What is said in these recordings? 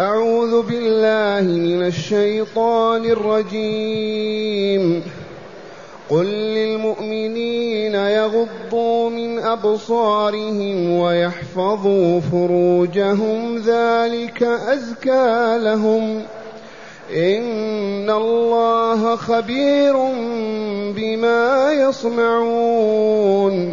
أعوذ بالله من الشيطان الرجيم. قل للمؤمنين يغضوا من أبصارهم ويحفظوا فروجهم ذلك أزكى لهم. إن الله خبير بما يصنعون.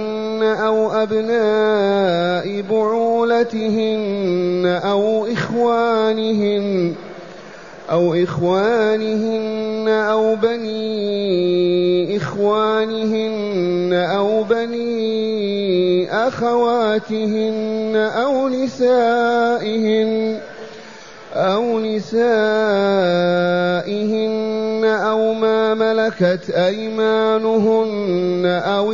أو أبناء بعولتهن أو إخوانهن أو إخوانهن أو بني إخوانهن أو بني أخواتهن أو نسائهن أو نسائهن أو ما ملكت أيمانهن أو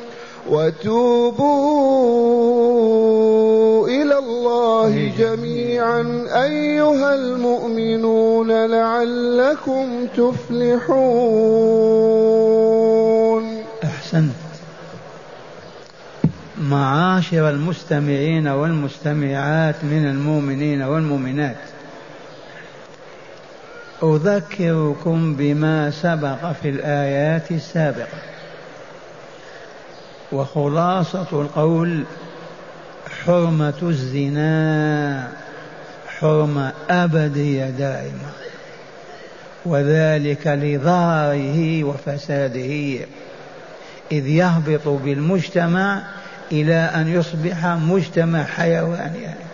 وتوبوا إلى الله جميعا. أيها المؤمنون لعلكم تفلحون. أحسنت. معاشر المستمعين والمستمعات من المؤمنين والمؤمنات أذكركم بما سبق في الآيات السابقة. وخلاصة القول حرمة الزنا حرمة أبدية دائمة وذلك لضرره وفساده إذ يهبط بالمجتمع إلى أن يصبح مجتمع حيواني يعني.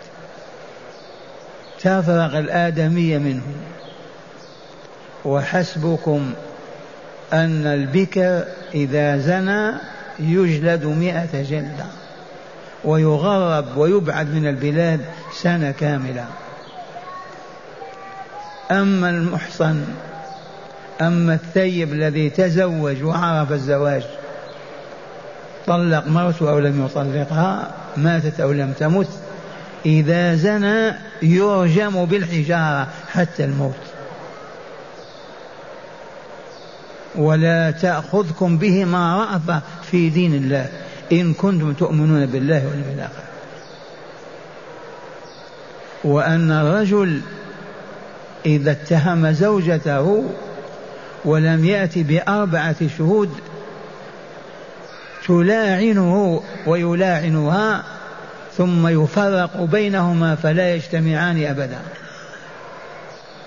تفرغ الآدمية منه. وحسبكم أن البكر إذا زنى يجلد مئة جلدة ويغرب ويبعد من البلاد سنة كاملة. أما المحصن أما الثيب الذي تزوج وعرف الزواج طلق مرته أو لم يطلقها ماتت أو لم تمت إذا زنى يرجم بالحجارة حتى الموت. ولا تأخذكم بهما رأفة في دين الله. إن كنتم تؤمنون بالله واليوم الآخر. وأن الرجل إذا اتهم زوجته ولم يأتي بأربعة شهود تلاعنه ويلاعنها ثم يفرق بينهما فلا يجتمعان أبدا.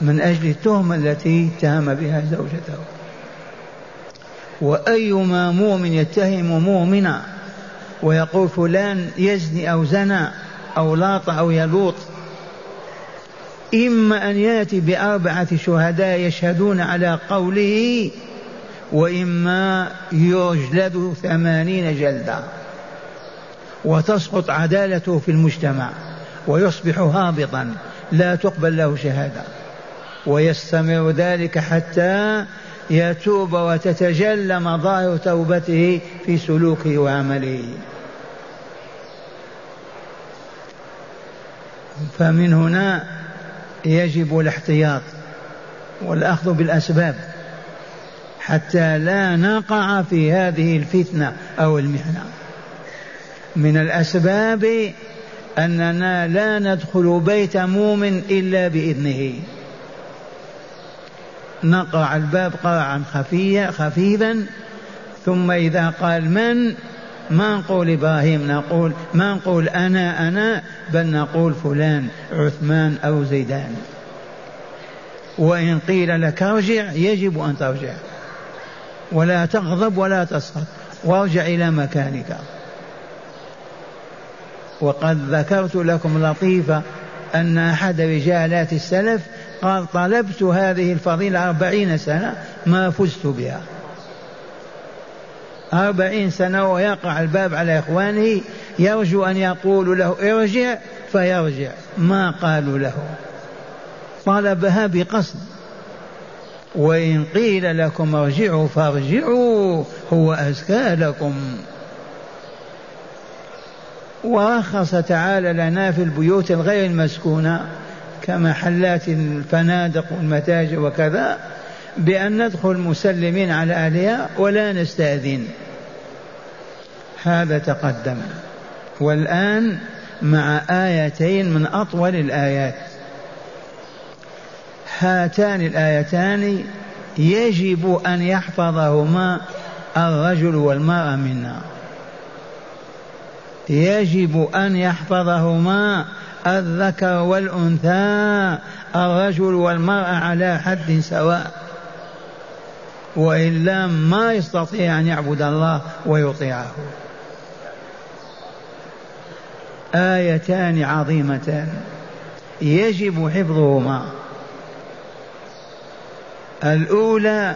من أجل التهمة التي اتهم بها زوجته. وأيما مؤمن يتهم مؤمنا ويقول فلان يزني أو زنى أو لاط أو يلوط. إما أن يأتي بأربعة شهداء يشهدون على قوله وإما يجلد ثمانين جلدة وتسقط عدالته في المجتمع ويصبح هابطا. لا تقبل له شهادة. ويستمر ذلك حتى يتوب وتتجلى مظاهر توبته في سلوكه وعمله. فمن هنا يجب الاحتياط والأخذ بالأسباب حتى لا نقع في هذه الفتنة أو المحنه من الأسباب أننا لا ندخل بيت مؤمن إلا بإذنه. نقرع الباب قرعا خفيا خفيفا ثم إذا قال من؟ ما نقول إبراهيم نقول ما نقول أنا أنا بل نقول فلان عثمان أو زيدان. وإن قيل لك ارجع يجب أن ترجع. ولا تغضب ولا تسخط وارجع إلى مكانك. وقد ذكرت لكم لطيفة أن أحد رجالات السلف قال طلبت هذه الفضيلة أربعين سنة ما فزت بها. أربعين سنة ويقع الباب على إخوانه يرجو أن يقولوا له ارجع فيرجع ما قالوا له. طلبها بقصد. وإن قيل لكم ارجعوا فارجعوا هو أزكى لكم. ورخص تعالى لنا في البيوت الغير المسكونة كمحلات الفنادق والمتاجر وكذا بأن ندخل مسلمين على أهلها ولا نستأذن. هذا تقدم. والآن مع آيتين من أطول الآيات. هاتان الآيتان يجب أن يحفظهما الرجل والمرأة منا. يجب أن يحفظهما الذكر والأنثى الرجل والمرأة على حد سواء. وإلا ما يستطيع أن يعبد الله ويطيعه. آيتان عظيمتان. يجب حفظهما. الأولى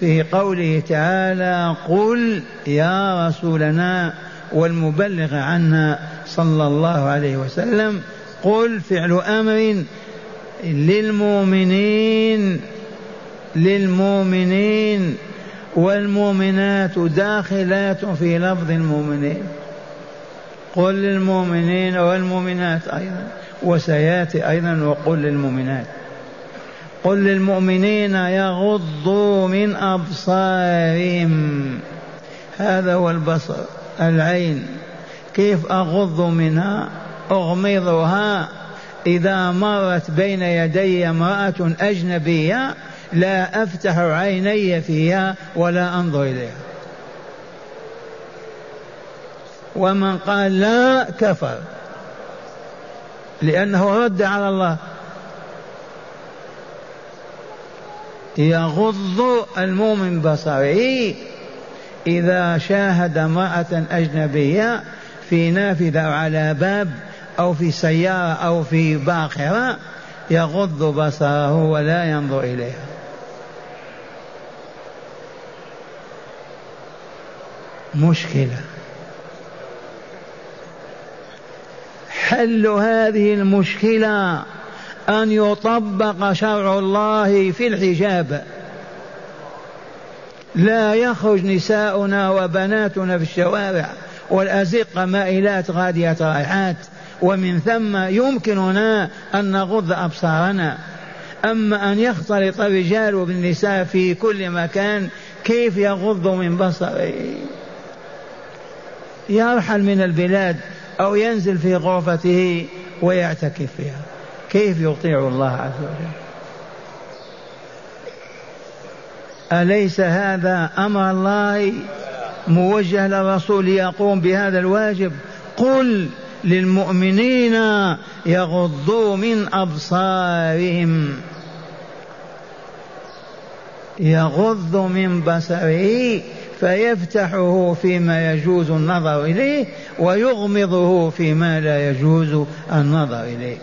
في قوله تعالى قل يا رسولنا والمبلغ عنا صلى الله عليه وسلم قل فعل أمر للمؤمنين للمؤمنين والمؤمنات داخلات في لفظ المؤمنين. قل للمؤمنين والمؤمنات أيضا وسيأتي أيضا وقل للمؤمنات. قل للمؤمنين يغضوا من أبصارهم. هذا هو البصر العين. كيف أغض منها؟ أغمضها. إذا مرت بين يدي امرأة أجنبية لا أفتح عيني فيها ولا أنظر إليها. ومن قال لا كفر. لأنه رد على الله. يغض المؤمن بصره. إذا شاهد امرأة أجنبية في نافذة أو على باب أو في سيارة أو في باخرة يغض بصره ولا ينظر إليها. مشكلة. حل هذه المشكلة أن يطبق شرع الله في الحجاب. لا يخرج نساؤنا وبناتنا في الشوارع. والأزقة مائلات غادية رائحات ومن ثم يمكننا أن نغض أبصارنا. أما أن يختلط الرجال بالنساء في كل مكان كيف يغض من بصره يرحل من البلاد أو ينزل في غرفته ويعتكف فيها. كيف يطيع الله عز وجل؟ أليس هذا أمر الله؟ موجه للرسول يقوم بهذا الواجب. قل للمؤمنين يغضوا من أبصارهم. يغض من بصره فيفتحه فيما يجوز النظر إليه ويغمضه فيما لا يجوز النظر إليه.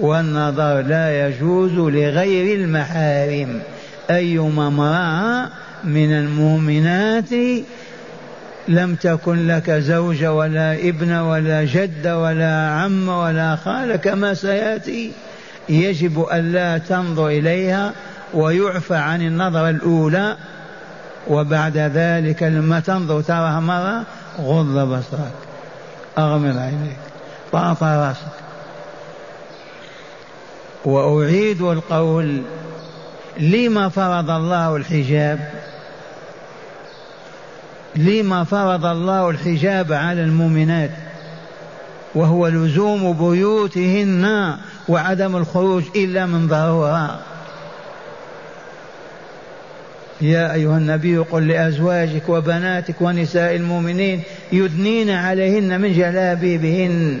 والنظر لا يجوز لغير المحارم. أيما امرأة من المؤمنات لم تكن لك زوجة ولا ابن ولا جد ولا عم ولا خال كما سيأتي. يجب ألا تنظر إليها ويعفى عن النظرة الأولى وبعد ذلك لما تنظر تراها مرة غض بصرك أغمض عينيك طاط رأسك. وأعيد القول لما فرض الله الحجاب؟ لما فرض الله الحجاب على المؤمنات وهو لزوم بيوتهن وعدم الخروج إلا من ضروره يا أيها النبي قل لأزواجك وبناتك ونساء المؤمنين يدنين عليهن من جلابيبهن.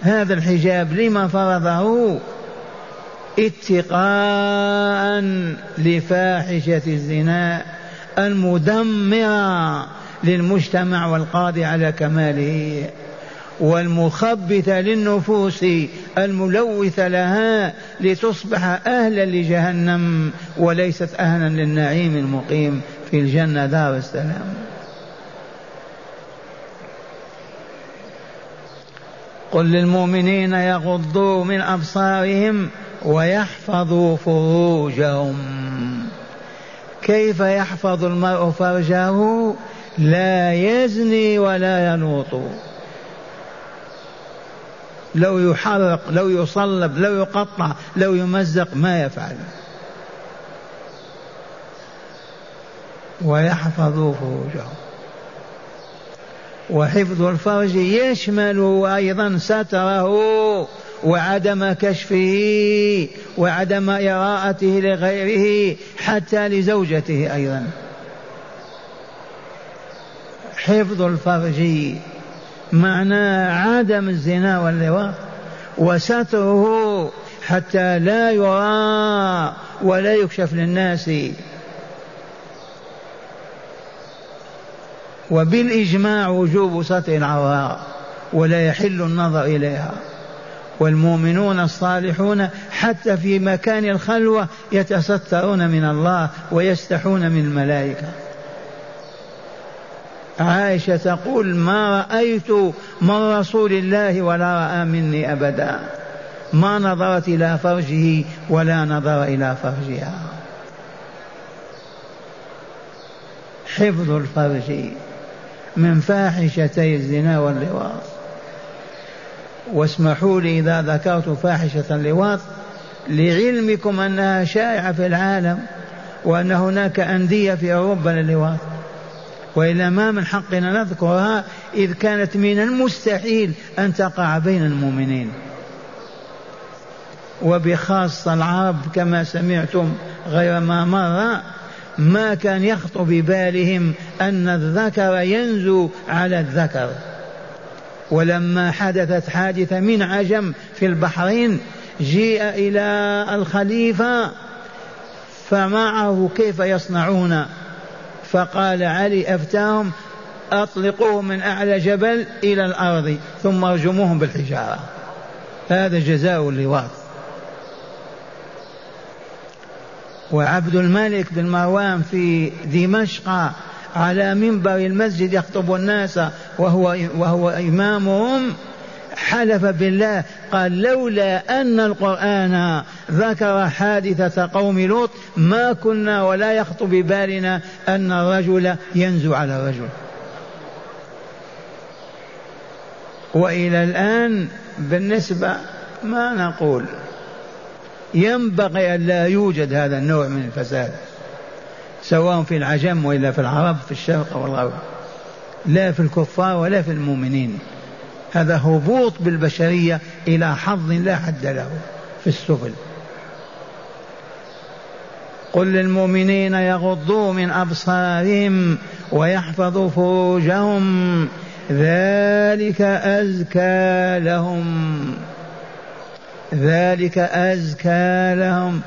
هذا الحجاب لما فرضه؟ اتقاء لفاحشة الزنا. المدمرة للمجتمع والقاضي على كماله والمخبثة للنفوس الملوثة لها لتصبح أهلا لجهنم وليست أهلا للنعيم المقيم في الجنة. دار السلام. قل للمؤمنين يغضوا من أبصارهم ويحفظوا فروجهم. كيف يحفظ المرء فرجه لا يزني ولا يلوط لو يحرق لو يصلب لو يقطع لو يمزق ما يفعل. ويحفظ فروجهم وحفظ الفرج يشمل أيضا ستره. وعدم كشفه وعدم إراءته لغيره حتى لزوجته أيضا. حفظ الفرج معناه عدم الزنا واللواط وستره حتى لا يرى ولا يكشف للناس. وبالإجماع وجوب ستر العوراء ولا يحل النظر إليها. والمؤمنون الصالحون حتى في مكان الخلوة يتسترون من الله ويستحون من الملائكة. عائشة تقول ما رأيت من رسول الله ولا رأى مني أبدا. ما نظرت إلى فرجه ولا نظر إلى فرجها. حفظ الفرج من فاحشتي الزنا واللواط. واسمحوا لي إذا ذكرت فاحشة اللواط لعلمكم أنها شائعة في العالم وأن هناك أندية في أوروبا للواط. وإلا ما من حقنا نذكرها إذ كانت من المستحيل أن تقع بين المؤمنين. وبخاصة العرب كما سمعتم غير ما مر ما كان يخطر ببالهم أن الذكر ينزو على الذكر. ولما حدثت حادثة من عجم في البحرين جيء إلى الخليفة فمعه كيف يصنعون؟ فقال علي أفتاهم أطلقوه من أعلى جبل إلى الأرض ثم أرجموهم بالحجارة. هذا جزاء اللواط. وعبد الملك بن مروان في دمشق على منبر المسجد يخطب الناس وهو وهو إمامهم. حلف بالله قال لولا أن القرآن ذكر حادثة قوم لوط ما كنا ولا يخطر ببالنا أن الرجل ينزو على الرجل. وإلى الآن بالنسبة ما نقول. ينبغي أن لا يوجد هذا النوع من الفساد. سواء في العجم وإلا في العرب في الشرق والغرب. لا في الكفار ولا في المؤمنين. هذا هبوط بالبشرية إلى حظ لا حد له في السفل قل للمؤمنين يغضوا من أبصارهم ويحفظوا فروجهم ذلك أزكى لهم. ذلك أزكى لهم.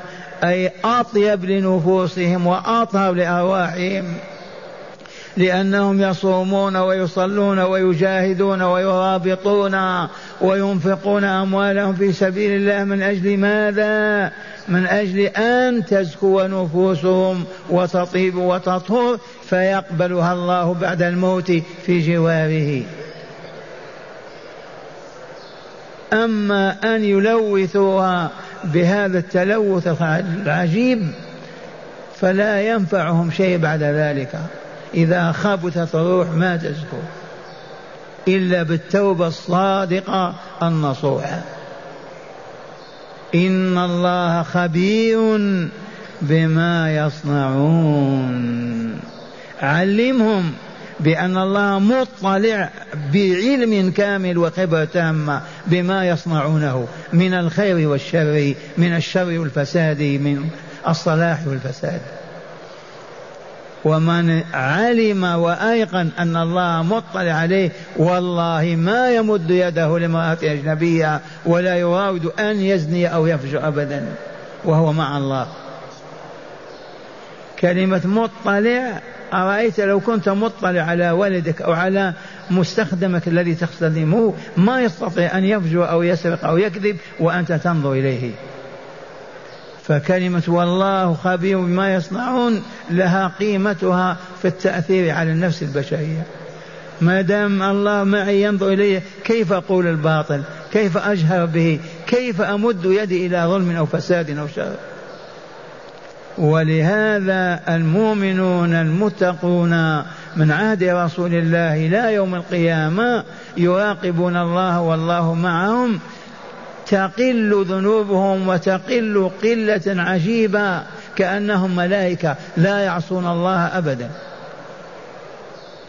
أي أطيب لنفوسهم وأطهر لأرواحهم لأنهم يصومون ويصلون ويجاهدون ويرابطون وينفقون أموالهم في سبيل الله من أجل ماذا؟ من أجل أن تزكو نفوسهم وتطيب وتطهر فيقبلها الله بعد الموت في جواره أما أن يلوثوها بهذا التلوث العجيب فلا ينفعهم شيء بعد ذلك. إذا خبثت الروح ما تزكو إلا بالتوبة الصادقة النصوحة. إن الله خبير بما يصنعون. علمهم بأن الله مطلع بعلم كامل وخبرة تامة بما يصنعونه من الخير والشر من الشر والفساد من الصلاح والفساد. ومن علم وأيقن أن الله مطلع عليه والله ما يمد يده لامرأة أجنبية ولا يراود أن يزني أو يفجر أبدا وهو مع الله. كلمة مطلع أرأيت لو كنت مطلع على ولدك أو على مستخدمك الذي تستخدمه ما يستطيع أن يفجر أو يسرق أو يكذب وأنت تنظر إليه. فكلمة والله خبير بما يصنعون لها قيمتها في التأثير على النفس البشرية. ما دام الله معي ينظر إلي كيف أقول الباطل؟ كيف أجهر به؟ كيف أمد يدي إلى ظلم أو فساد أو شر؟ ولهذا المؤمنون المتقون من عهد رسول الله لا يوم القيامة يراقبون الله والله معهم تقل ذنوبهم وتقل قلة عجيبة كأنهم ملائكة لا يعصون الله أبدا.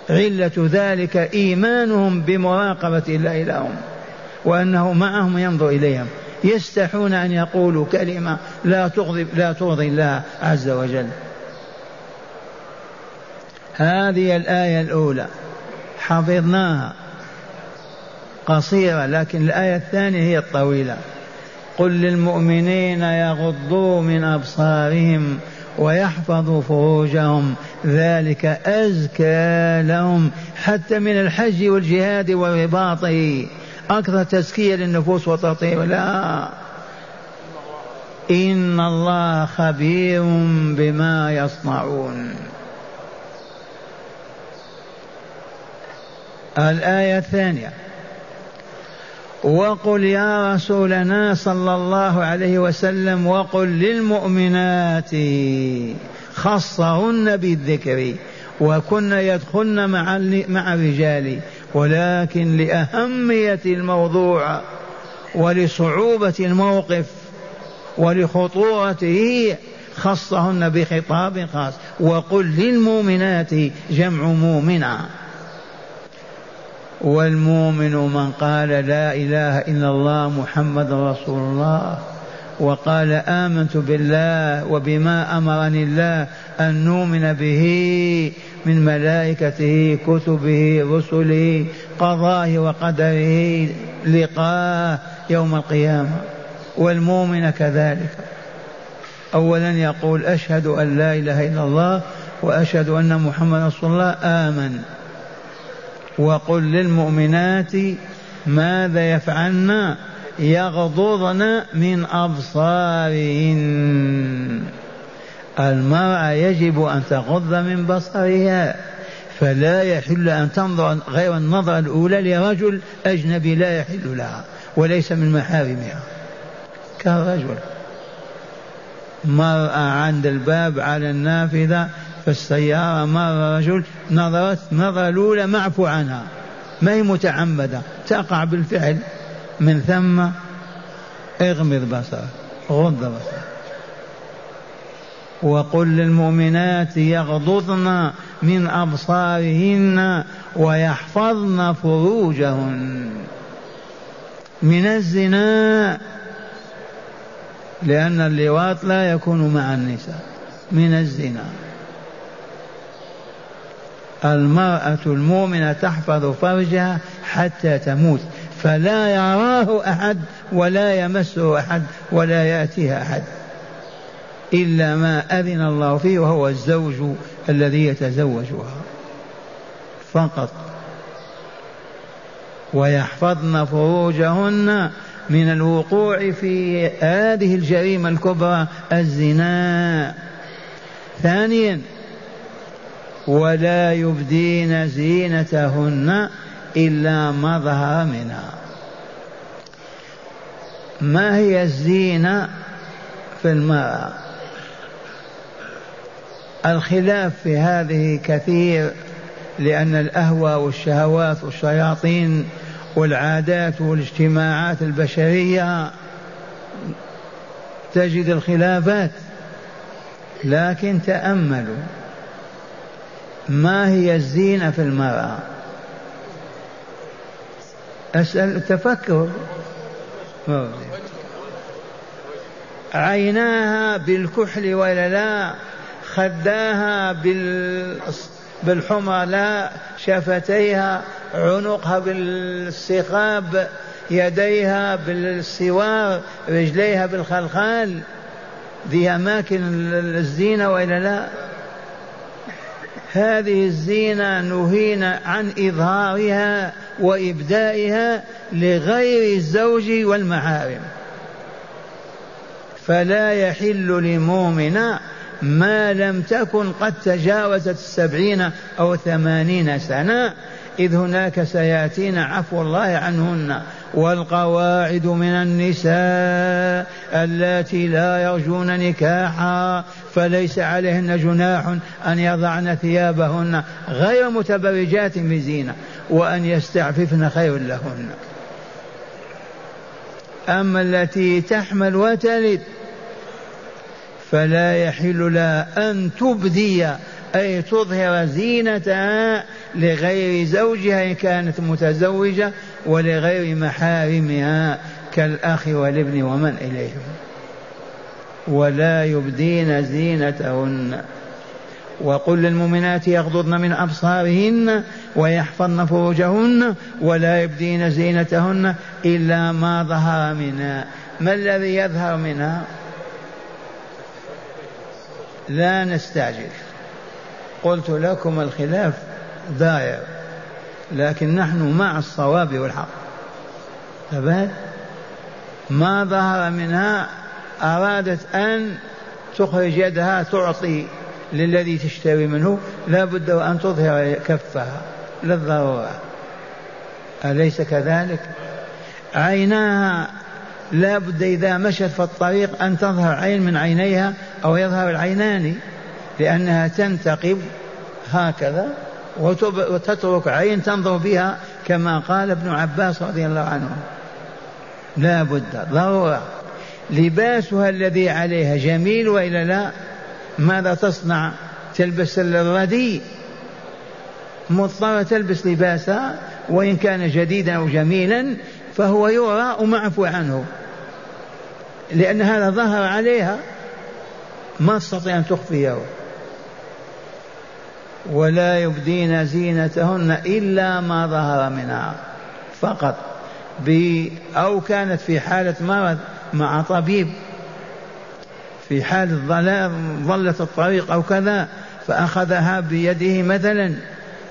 علة ذلك إيمانهم بمراقبة الله لهم وأنه معهم ينظر إليهم. يستحون أن يقولوا كلمة لا تغضب لا ترضي الله عز وجل. هذه الآية الأولى. حفظناها. قصيرة لكن الآية الثانية هي الطويلة. قل للمؤمنين يغضوا من أبصارهم ويحفظوا فروجهم. ذلك أزكى لهم حتى من الحج والجهاد والرباط. أكثر تزكية للنفوس وتطهير لا. إن الله خبير بما يصنعون. الآية الثانية. وقل يا رسولنا صلى الله عليه وسلم وقل للمؤمنات خصهن بالذكر وكن يدخلن مع مع الرجال ولكن لأهمية الموضوع ولصعوبة الموقف ولخطورته خصهن بخطاب خاص. وقل للمؤمنات جمع مؤمنة. والمؤمن من قال لا إله إلا الله محمد رسول الله وقال آمنت بالله وبما أمرني الله أن نؤمن به من ملائكته كتبه رسله قضاه وقدره لقاه يوم القيامة. والمؤمن كذلك. اولا يقول أشهد أن لا إله إلا الله وأشهد أن محمد رسول الله آمن. وقل للمؤمنات ماذا يفعلن يغضضن من أبصارهن. المرأة يجب أن تغض من بصرها فلا يحل أن تنظر غير النظرة الأولى لرجل أجنبي لا يحل لها وليس من محارمها. كالرجل مرأة عند الباب على النافذة في السيارة مر رجل نظرت نظرة الأولى معفو عنها ما هي متعمدة تقع بالفعل. من ثم اغمض بصرك غض بصرك. وقل للمؤمنات يغضضن من أبصارهن ويحفظن فروجهن. من الزنا لأن اللواط لا يكون مع النساء. من الزنا. المرأة المؤمنة تحفظ فرجها حتى تموت فلا يراه أحد ولا يمسه أحد ولا يأتيها أحد. إلا ما أذن الله فيه وهو الزوج الذي يتزوجها. فقط. ويحفظن فروجهن من الوقوع في هذه الجريمة الكبرى الزنا. ثانيا. ولا يبدين زينتهن إلا ما ظهر منها. ما هي الزينة في المرأة؟ الخلاف في هذه كثير لأن الأهوى والشهوات والشياطين والعادات والاجتماعات البشرية تجد الخلافات. لكن تأملوا ما هي الزينة في المرأة. أسأل تفكر عيناها بالكحل ولا لا؟ خداها بالحمى لا شفتيها عنقها بالسخاب يديها بالسوار رجليها بالخلخال. ذي أماكن الزينة وإلا لا؟ هذه الزينة نهينا عن إظهارها وإبدائها لغير الزوج والمحارم فلا يحل لمؤمن ما لم تكن قد تجاوزت السبعين أو ثمانين سنة إذ هناك سيأتينا عفو الله عنهن. والقواعد من النساء اللاتي لا يرجون نكاحا فليس عليهن جناح أن يضعن ثيابهن غير متبرجات بزينة وأن يستعففن خير لهن. أما التي تحمل وتلد فلا يحل لها أن تبدي أي تظهر زينتها لغير زوجها إن كانت متزوجة ولغير محارمها كالأخ والابن ومن إليهم. ولا يبدين زينتهن. وقل للمؤمنات يغضضن من أبصارهن ويحفظن فروجهن ولا يبدين زينتهن إلا ما ظهر منها. ما الذي يظهر منها؟ لا نستعجل. قلت لكم الخلاف دائر لكن نحن مع الصواب والحق. ثبات ما ظهر منها أرادت أن تخرج يدها تعطي للذي تشتري منه لا بد وأن تظهر كفها للضرورة. أليس كذلك؟ عيناها لا بد إذا مشت في الطريق أن تظهر عين من عينيها أو يظهر العينان لأنها تنتقب هكذا وتترك عين تنظر بها كما قال ابن عباس رضي الله عنه. لا بد ضرورة. لباسها الذي عليها جميل وإلا لا؟ ماذا تصنع؟ تلبس الردي. مضطرة تلبس لباسها وإن كان جديدا أو جميلا فهو يرى ومعفو عنه. لأن هذا ظهر عليها ما تستطيع أن تخفيه. ولا يبدين زينتهن إلا ما ظهر منها فقط. أو كانت في حالة مرض مع طبيب. في حال ضلال ضلت الطريق أو كذا فأخذها بيده مثلا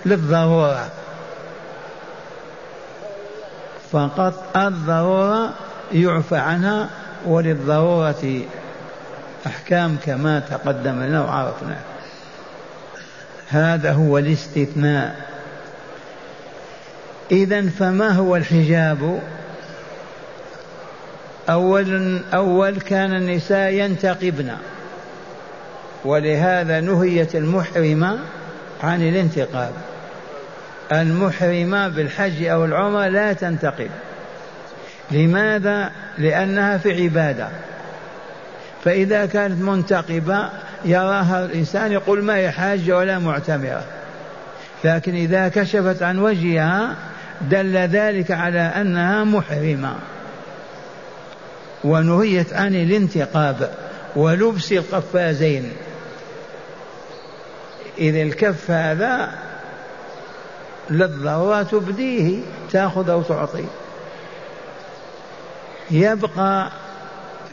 للضرورة. فقط الضرورة يعفى عنها وللضرورة أحكام كما تقدم لنا وعرفنا هذا هو الاستثناء. إذا فما هو الحجاب؟ أول أول كان النساء ينتقبن ولهذا نهيت المحرمة عن الانتقاب. المحرمة بالحج أو العمرة لا تنتقب لماذا؟ لأنها في عبادة. فإذا كانت منتقبة يراها الإنسان يقول ما هي حاجة ولا معتمرة. لكن إذا كشفت عن وجهها دل ذلك على أنها محرمة. ونهيت عن الانتقاب ولبس القفازين. إذ الكف هذا للضرورة تبديه تأخذ أو تعطي. يبقى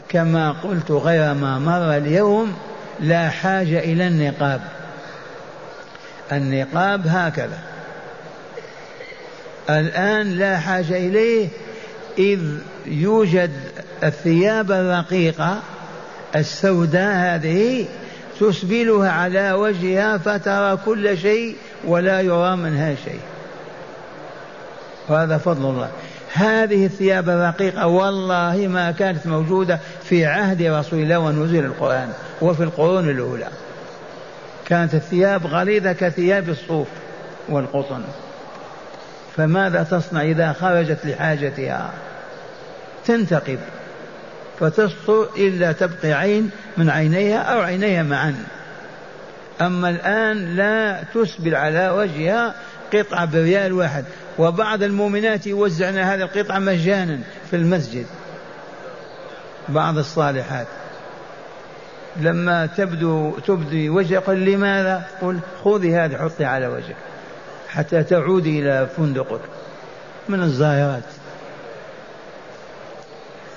كما قلت غير ما مر اليوم لا حاجة إلى النقاب. النقاب هكذا. الآن لا حاجة إليه إذ يوجد الثياب الرقيقة السوداء هذه تسبلها على وجهها فترى كل شيء ولا يرى منها شيء. وهذا فضل الله. هذه الثياب الرقيقة والله ما كانت موجودة في عهد رسول الله ونزل القرآن وفي القرون الأولى. كانت الثياب غليظة كثياب الصوف والقطن. فماذا تصنع إذا خرجت لحاجتها؟ تنتقب. فتسطر إلا تبقي عين من عينيها أو عينيها معا. أما الآن لا تسبل على وجهها قطعة بريال واحد. وبعض المؤمنات يوزعن هذه القطعة مجانا في المسجد. بعض الصالحات. لما تبدو تبدي وجهك قل لماذا؟ قل خذي هذه حطي على وجهك. حتى تعودي إلى فندقك. من الظاهرات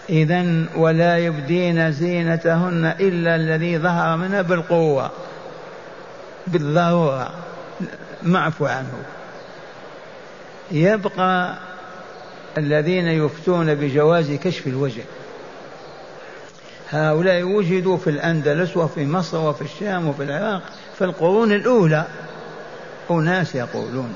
إذا ولا يبدين زينتهن إلا الذي ظهر منها بالقوة. بالضرورة معفو عنه. يبقى الذين يفتون بجواز كشف الوجه. هؤلاء وجدوا في الأندلس وفي مصر وفي الشام وفي العراق في القرون الأولى. أناس يقولون.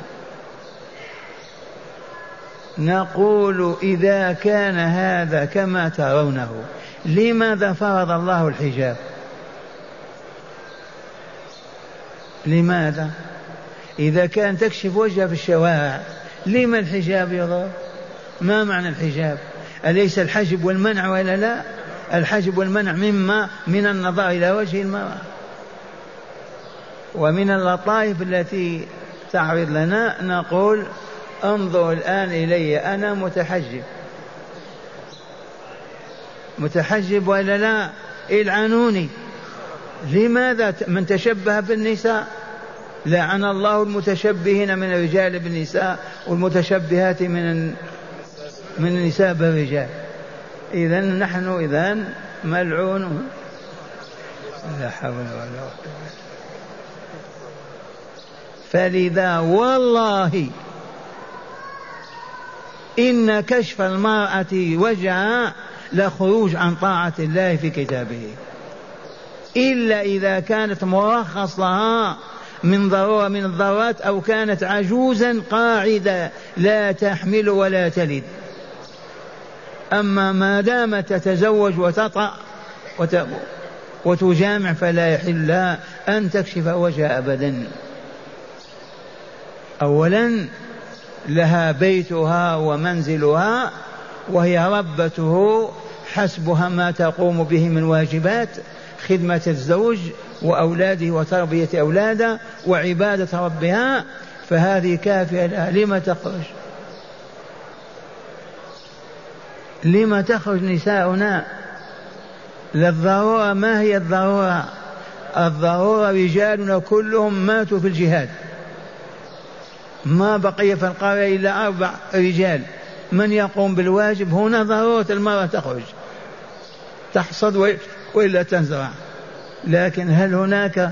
نقول إذا كان هذا كما ترونه لماذا فرض الله الحجاب؟ لماذا؟ إذا كان تكشف وجهها في الشوارع لما الحجاب يضر؟ ما معنى الحجاب؟ أليس الحجب والمنع ولا لا؟ الحجب والمنع مما من النظر إلى وجه المرأة. ومن اللطائف التي تعرض لنا نقول انظر الآن إلي أنا متحجب. متحجب ولا لا؟ العنوني لماذا من تشبه بالنساء؟ لعن الله المتشبهين من الرجال بالنساء والمتشبهات من من النساء بالرجال. إذا نحن إذا ملعون. لا حول ولا قوة فلذا والله إن كشف المرأة وجهها لخروج عن طاعة الله في كتابه. إلا إذا كانت مرخص لها من ضرورة من الضرورات أو كانت عجوزا قاعدة لا تحمل ولا تلد. أما ما دامت تتزوج وتطأ وتجامع فلا يحل لها أن تكشف وجهها أبدا. أولا لها بيتها ومنزلها وهي ربته حسبها ما تقوم به من واجبات خدمة الزوج وأولاده وتربية أولاده وعبادة ربها فهذه كافية. لها لم تخرج؟ لم تخرج نساؤنا؟ للضرورة ما هي الضرورة؟ الضرورة رجالنا كلهم ماتوا في الجهاد. ما بقي في القرية إلا أربع رجال. من يقوم بالواجب؟ هنا ضرورة المرأة تخرج. تحصد وإلا تنزرع لكن هل هناك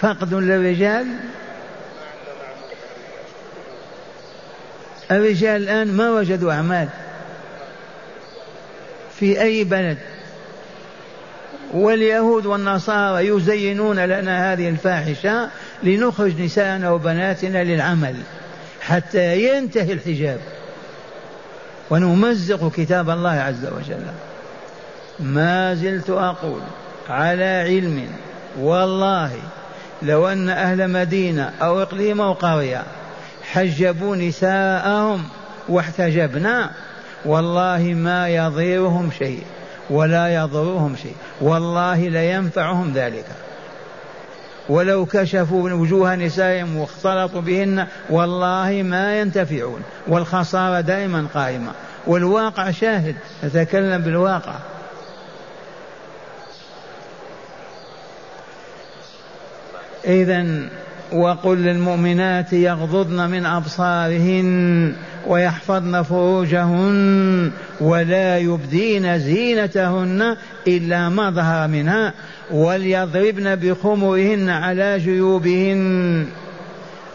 فقد للرجال؟ الرجال الآن ما وجدوا أعمال. في أي بلد؟ واليهود والنصارى يزينون لنا هذه الفاحشة لنخرج نساءنا وبناتنا للعمل حتى ينتهي الحجاب. ونمزق كتاب الله عز وجل. ما زلت أقول على علم والله لو أن أهل مدينة أو إقليم أو قرية حجبوا نساءهم واحتجبنا والله ما يضيرهم شيء ولا يضرهم شيء والله لينفعهم ذلك. ولو كشفوا وجوه نسائهم واختلطوا بهن والله ما ينتفعون والخسارة دائما قائمة. والواقع شاهد نتكلم بالواقع. إذا وقل للمؤمنات يغضضن من أبصارهن ويحفظن فروجهن ولا يبدين زينتهن إلا ما ظهر منها وليضربن بخمرهن على جيوبهن.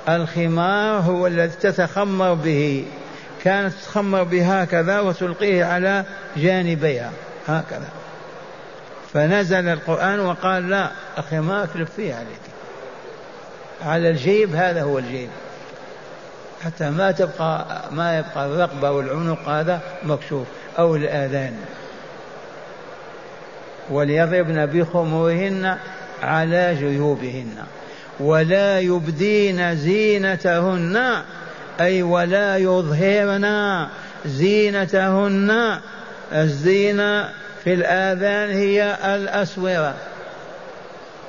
الخمار هو الذي تتخمر به. كانت تخمر به هكذا وتلقيه على جانبيها. هكذا. فنزل القرآن وقال لا الخمار تلفيه عليك. على الجيب هذا هو الجيب. حتى ما تبقى ما يبقى الرقبة والعنق هذا مكشوف أو الآذان. وليضربن بخمرهن على جيوبهن. ولا يبدين زينتهن أي ولا يظهرن زينتهن. الزينة في الآذان هي الأسورة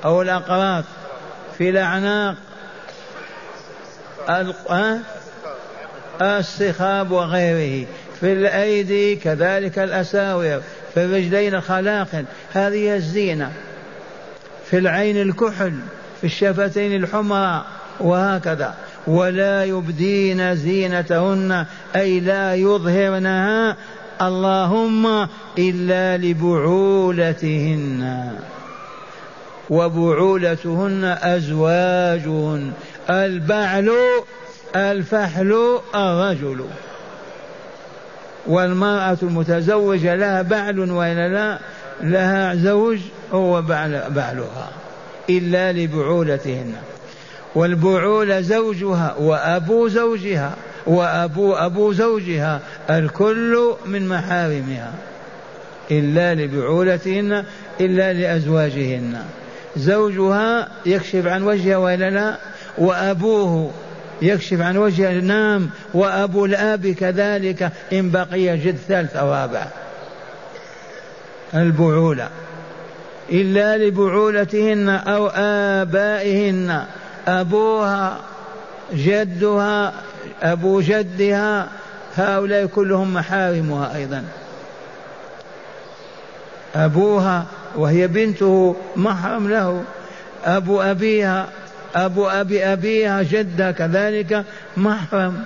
أو الأقراط. في الأعناق. السخاب وغيره. في الأيدي كذلك الأساور. في الرجلين الخلاقل هذه الزينة. في العين الكحل. في الشفتين الحمراء وهكذا. ولا يبدين زينتهن. أي لا يظهرنها. اللهم إلا لبعولتهن. وبعولتهن أزواجهن البعل الفحل الرجل. والمرأة المتزوجة لها بعل وإلا لا لها زوج هو بعل بعلها إلا لبعولتهن. والبعول زوجها وأبو زوجها وأبو أبو زوجها الكل من محارمها إلا لبعولتهن إلا لأزواجهن. زوجها يكشف عن وجهها وإلا لا وأبوه يكشف عن وجهه نام وأبو الآب كذلك إن بقي جد ثالث أو رابع البعولة إلا لبعولتهن أو آبائهن. أبوها جدها أبو جدها هؤلاء كلهم محارمها أيضا. أبوها وهي بنته محرم له. أبو أبيها أبو أبي أبيها جدها كذلك محرم.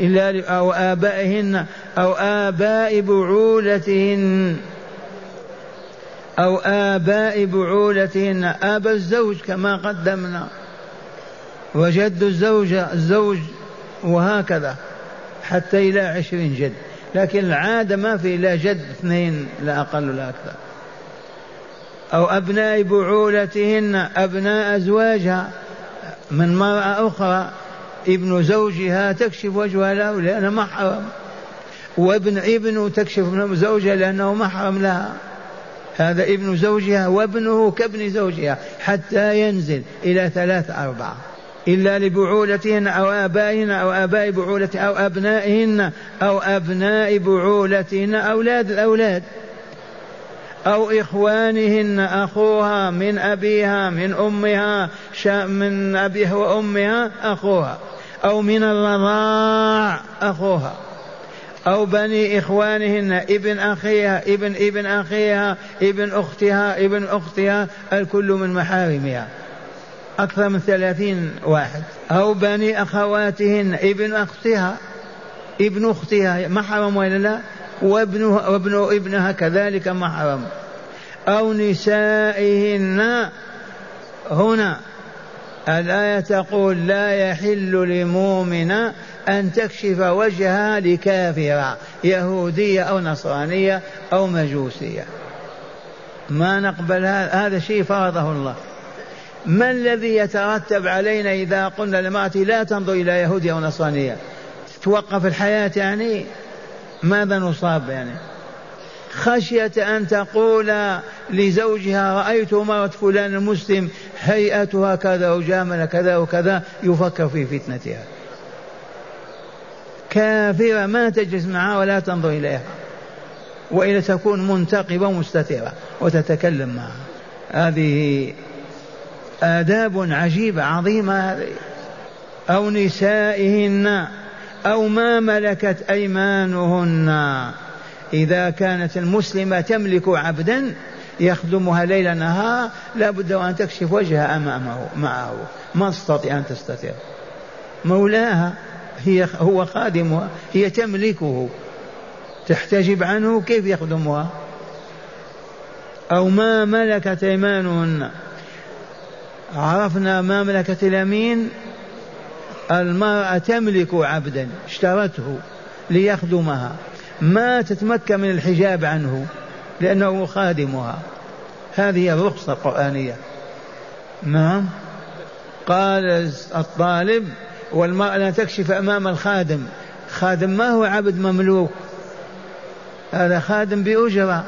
إلا أو آبائهن أو آباء بعولتهن. أو آباء بعولتهن. أبا الزوج كما قدمنا. وجد الزوجة الزوج وهكذا حتى إلى عشرين جد. لكن العادة ما في لا جد اثنين لا أقل لا أكثر. أو أبناء بعولتهن أبناء أزواجها. من مرأة أخرى ابن زوجها تكشف وجهها له لأنه محرم. وابن ابن تكشف زوجها لأنه محرم لها. هذا ابن زوجها وابنه كابن زوجها حتى ينزل إلى ثلاث أربعة. إلا لبعولتهن أو آبائهن أو آباء بعولتهن أو أبنائهن أو أبناء بعولتهن أولاد الأولاد. أو إخوانهن أخوها من أبيها من أمها من أبيها وأمها أخوها. أو من الرضاع أخوها. أو بني إخوانهن ابن أخيها ابن ابن أخيها ابن أختها ابن أختها الكل من محارمها. أكثر من ثلاثين واحد. أو بني أخواتهن ابن أختها. ابن أختها محرم ولا لا؟ وابنها وابن ابنها كذلك محرم أو نسائهن. هنا الآية تقول لا يحل لمؤمن أن تكشف وجهها لكافرة يهودية أو نصرانية أو مجوسية. ما نقبل هذا هذا شيء فرضه الله. ما الذي يترتب علينا إذا قلنا للمرأة لا تنظر إلى يهودية أو نصرانية؟ توقف الحياة يعني ماذا نصاب يعني؟ خشية أن تقول لزوجها رأيت مرة فلان المسلم هيئتها كذا وجامل كذا وكذا يفكر في فتنتها. كافرة ما تجلس معها ولا تنظر إليها وإلا تكون منتقبة مستترة وتتكلم معها هذه آداب عجيبة عظيمة هذه. أو نسائهن. أو ما ملكت أيمانهن. إذا كانت المسلمة تملك عبدا يخدمها ليل نهار لا بد أن تكشف وجهها أمامه معه. ما تستطيع أن تستتر مولاها هي هو خادمها هي تملكه. تحتجب عنه كيف يخدمها؟ أو ما ملكت أيمانهن. عرفنا ما ملكت اليمين؟ المرأة تملك عبدا اشترته ليخدمها. ما تتمكن من الحجاب عنه لأنه خادمها. هذه الرخصة القرآنية. نعم. قال الطالب والمرأة لا تكشف أمام الخادم. خادم ما هو عبد مملوك. هذا خادم بأجرة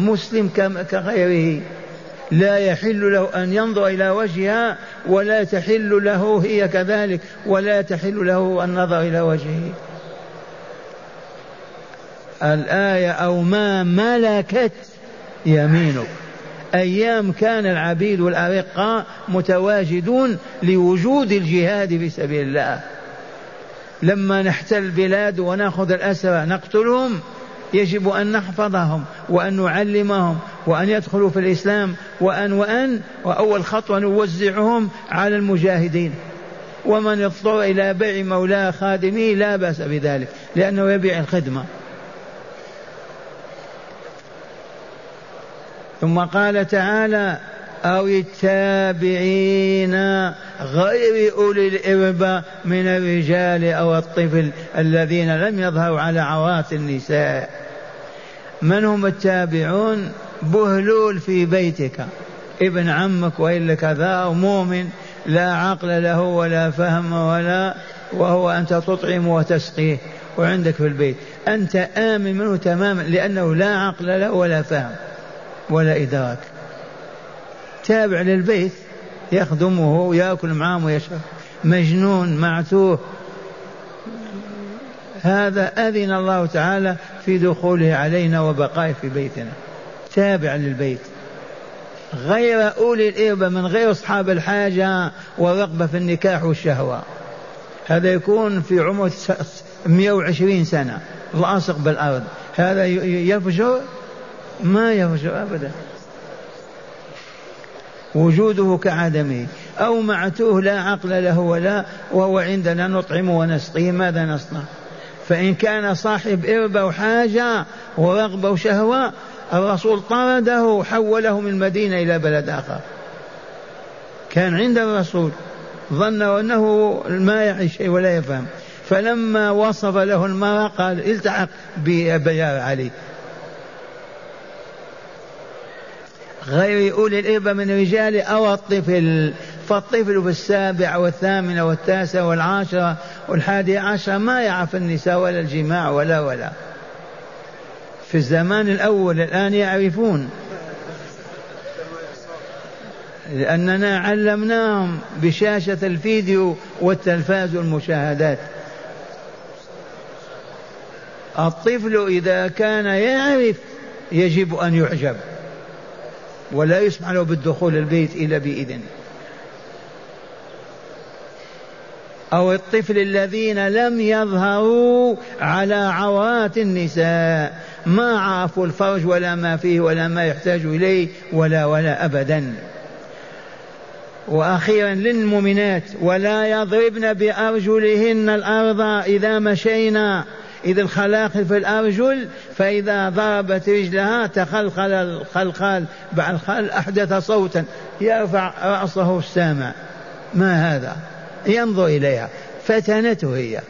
مسلم كغيره. لا يحل له أن ينظر إلى وجهها ولا تحل له هي كذلك ولا تحل له النظر إلى وجهه. الآية أو ما ملكت يمينك. أيام كان العبيد والأرقاء متواجدون لوجود الجهاد في سبيل الله. لما نحتل البلاد ونأخذ الأسرى نقتلهم يجب أن نحفظهم وأن نعلمهم وأن يدخلوا في الإسلام وأن وأن وأول خطوة نوزعهم على المجاهدين. ومن اضطر إلى بيع مولاه خادمه لا بأس بذلك لأنه يبيع الخدمة. ثم قال تعالى أو التابعين غير أولي الإربة من الرجال أو الطفل الذين لم يظهروا على عورات النساء. من هم التابعون؟ بهلول في بيتك. ابن عمك وإلا كذا مؤمن لا عقل له ولا فهم ولا وهو أنت تطعم وتسقيه وعندك في البيت. أنت آمن منه تماما لأنه لا عقل له ولا فهم ولا إدراك. تابع للبيت يخدمه ويأكل معه ويشرب. مجنون معتوه. هذا أذن الله تعالى في دخوله علينا وبقائه في بيتنا. تابع للبيت. غير أولي الإربة من غير أصحاب الحاجة والرغبة في النكاح والشهوة. هذا يكون في عمر 120 سنة. لاصق بالأرض. هذا يفجر ما يفجر أبدا. وجوده كعدمه أو معتوه لا عقل له ولا وهو عندنا نطعمه ونسقيه. ماذا نصنع؟ فإن كان صاحب إربة وحاجة ورغبة وشهوة الرسول طرده حوله من المدينة إلى بلد آخر. كان عند الرسول ظن أنه ما يعي شيء ولا يفهم. فلما وصف له المرأة قال التحق بيا علي. غير أولي الإربة من الرجال أو الطفل. فالطفل في السابع والثامن والتاسع والعاشرة والحادي عشر ما يعرف النساء ولا الجماع ولا ولا. في الزمان الأول الآن يعرفون. لأننا علمناهم بشاشة الفيديو والتلفاز والمشاهدات. الطفل إذا كان يعرف يجب أن يعجب ولا يسمح له بالدخول البيت إلا بإذن أو الطفل الذين لم يظهروا على عورات النساء ما عرفوا الفرج ولا ما فيه ولا ما يحتاج إليه ولا ولا أبدا. وأخيرا للمؤمنات ولا يضربن بأرجلهن الأرض إذا مشينا. إذ الخلاقل في الأرجل فإذا ضربت رجلها تخلخل الخلخال. بعد الخل أحدث صوتا يرفع رأسه السامع. ما هذا؟ ينظر إليها. فتنته هي.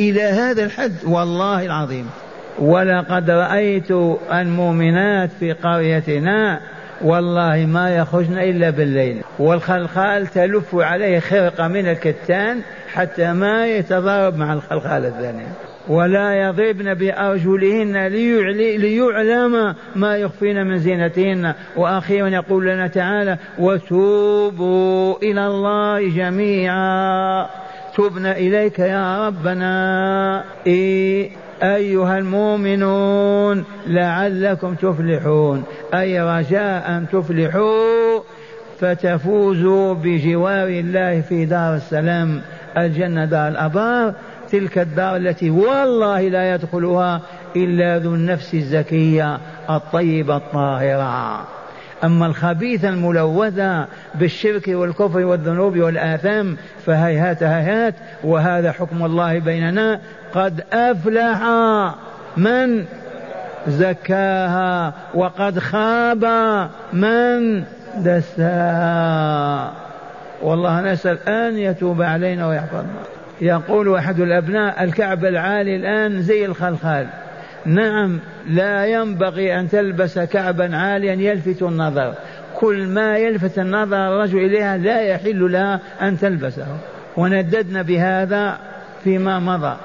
إلى هذا الحد والله العظيم. ولقد رأيت المؤمنات في قريتنا والله ما يخرجن إلا بالليل. والخلخال تلف عليه خرقة من الكتان حتى ما يتضارب مع الخلخال الثانية ولا يضربن بأرجلهن ليعلم ما يخفين من زينتهن. وأخيرا يقول لنا تعالى وتوبوا إلى الله جميعا. تبنا إليك يا ربنا. إيه أيها المؤمنون لعلكم تفلحون. أي رجاء أن تفلحوا فتفوزوا بجوار الله في دار السلام. الجنة دار الأبرار. تلك الدار التي والله لا يدخلها إلا ذو النفس الزكية الطيبة الطاهرة. أما الخبيثة الملوثة بالشرك والكفر والذنوب والآثام فهيهات هيهات وهذا حكم الله بيننا. قد أفلح من زكاها وقد خاب من دساها. والله نسأل أن يتوب علينا ويحفظنا. يقول أحد الأبناء الكعب العالي الآن زي الخلخال. نعم لا ينبغي أن تلبس كعبا عاليا يلفت النظر. كل ما يلفت النظر الرجل إليها لا يحل لها أن تلبسه. ونددنا بهذا فيما مضى.